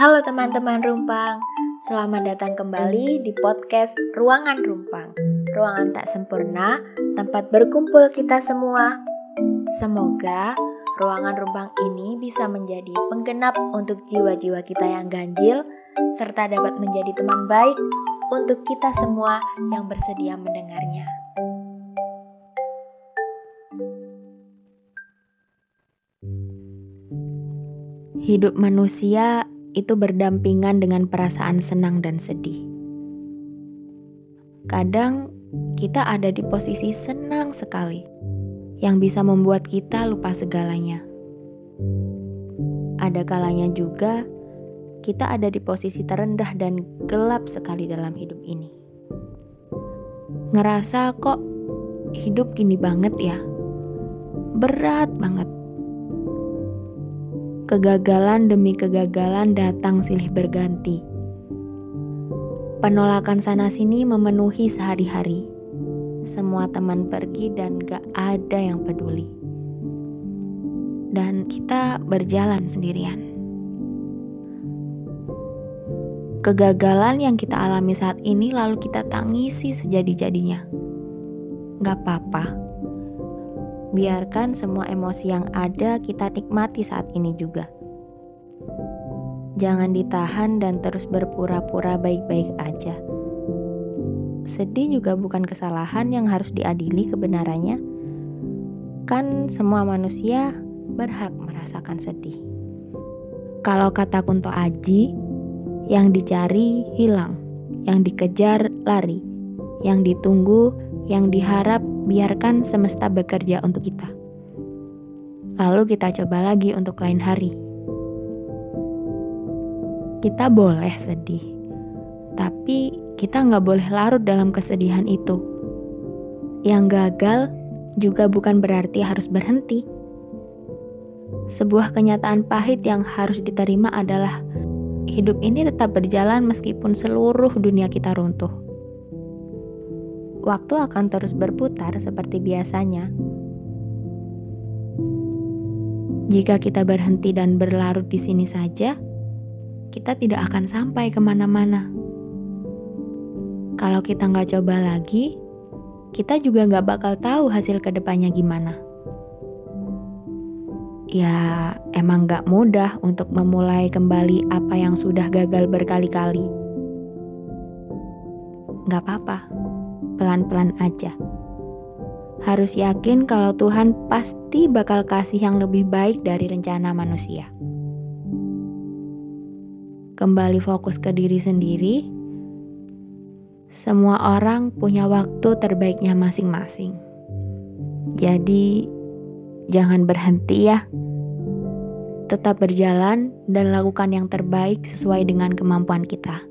Halo teman-teman Rumpang, selamat datang kembali di podcast Ruangan Rumpang. Ruangan tak sempurna, tempat berkumpul kita semua. Semoga ruangan Rumpang ini bisa menjadi penggenap untuk jiwa-jiwa kita yang ganjil, serta dapat menjadi teman baik untuk kita semua yang bersedia mendengarnya. Hidup manusia itu berdampingan dengan perasaan senang dan sedih. Kadang kita ada di posisi senang sekali, yang bisa membuat kita lupa segalanya. Ada kalanya juga kita ada di posisi terendah dan gelap sekali dalam hidup ini. Ngerasa kok hidup gini banget ya, berat banget Kegagalan demi kegagalan datang silih berganti. Penolakan sana-sini memenuhi sehari-hari. Semua teman pergi dan gak ada yang peduli. Dan kita berjalan sendirian. Kegagalan yang kita alami saat ini lalu kita tangisi sejadi-jadinya. Gak apa-apa biarkan semua emosi yang ada kita nikmati saat ini juga. Jangan ditahan dan terus berpura-pura baik-baik aja. Sedih juga bukan kesalahan yang harus diadili kebenarannya. Kan semua manusia berhak merasakan sedih. Kalau kata Kunto Aji, yang dicari hilang, yang dikejar lari, yang ditunggu, yang diharap biarkan semesta bekerja untuk kita. Lalu kita coba lagi untuk lain hari. Kita boleh sedih, tapi kita nggak boleh larut dalam kesedihan itu. Yang gagal juga bukan berarti harus berhenti. Sebuah kenyataan pahit yang harus diterima adalah hidup ini tetap berjalan meskipun seluruh dunia kita runtuh waktu akan terus berputar seperti biasanya. Jika kita berhenti dan berlarut di sini saja, kita tidak akan sampai ke mana-mana. Kalau kita nggak coba lagi, kita juga nggak bakal tahu hasil ke depannya gimana. Ya, emang nggak mudah untuk memulai kembali apa yang sudah gagal berkali-kali. Nggak apa-apa pelan-pelan aja. Harus yakin kalau Tuhan pasti bakal kasih yang lebih baik dari rencana manusia. Kembali fokus ke diri sendiri. Semua orang punya waktu terbaiknya masing-masing. Jadi, jangan berhenti ya. Tetap berjalan dan lakukan yang terbaik sesuai dengan kemampuan kita.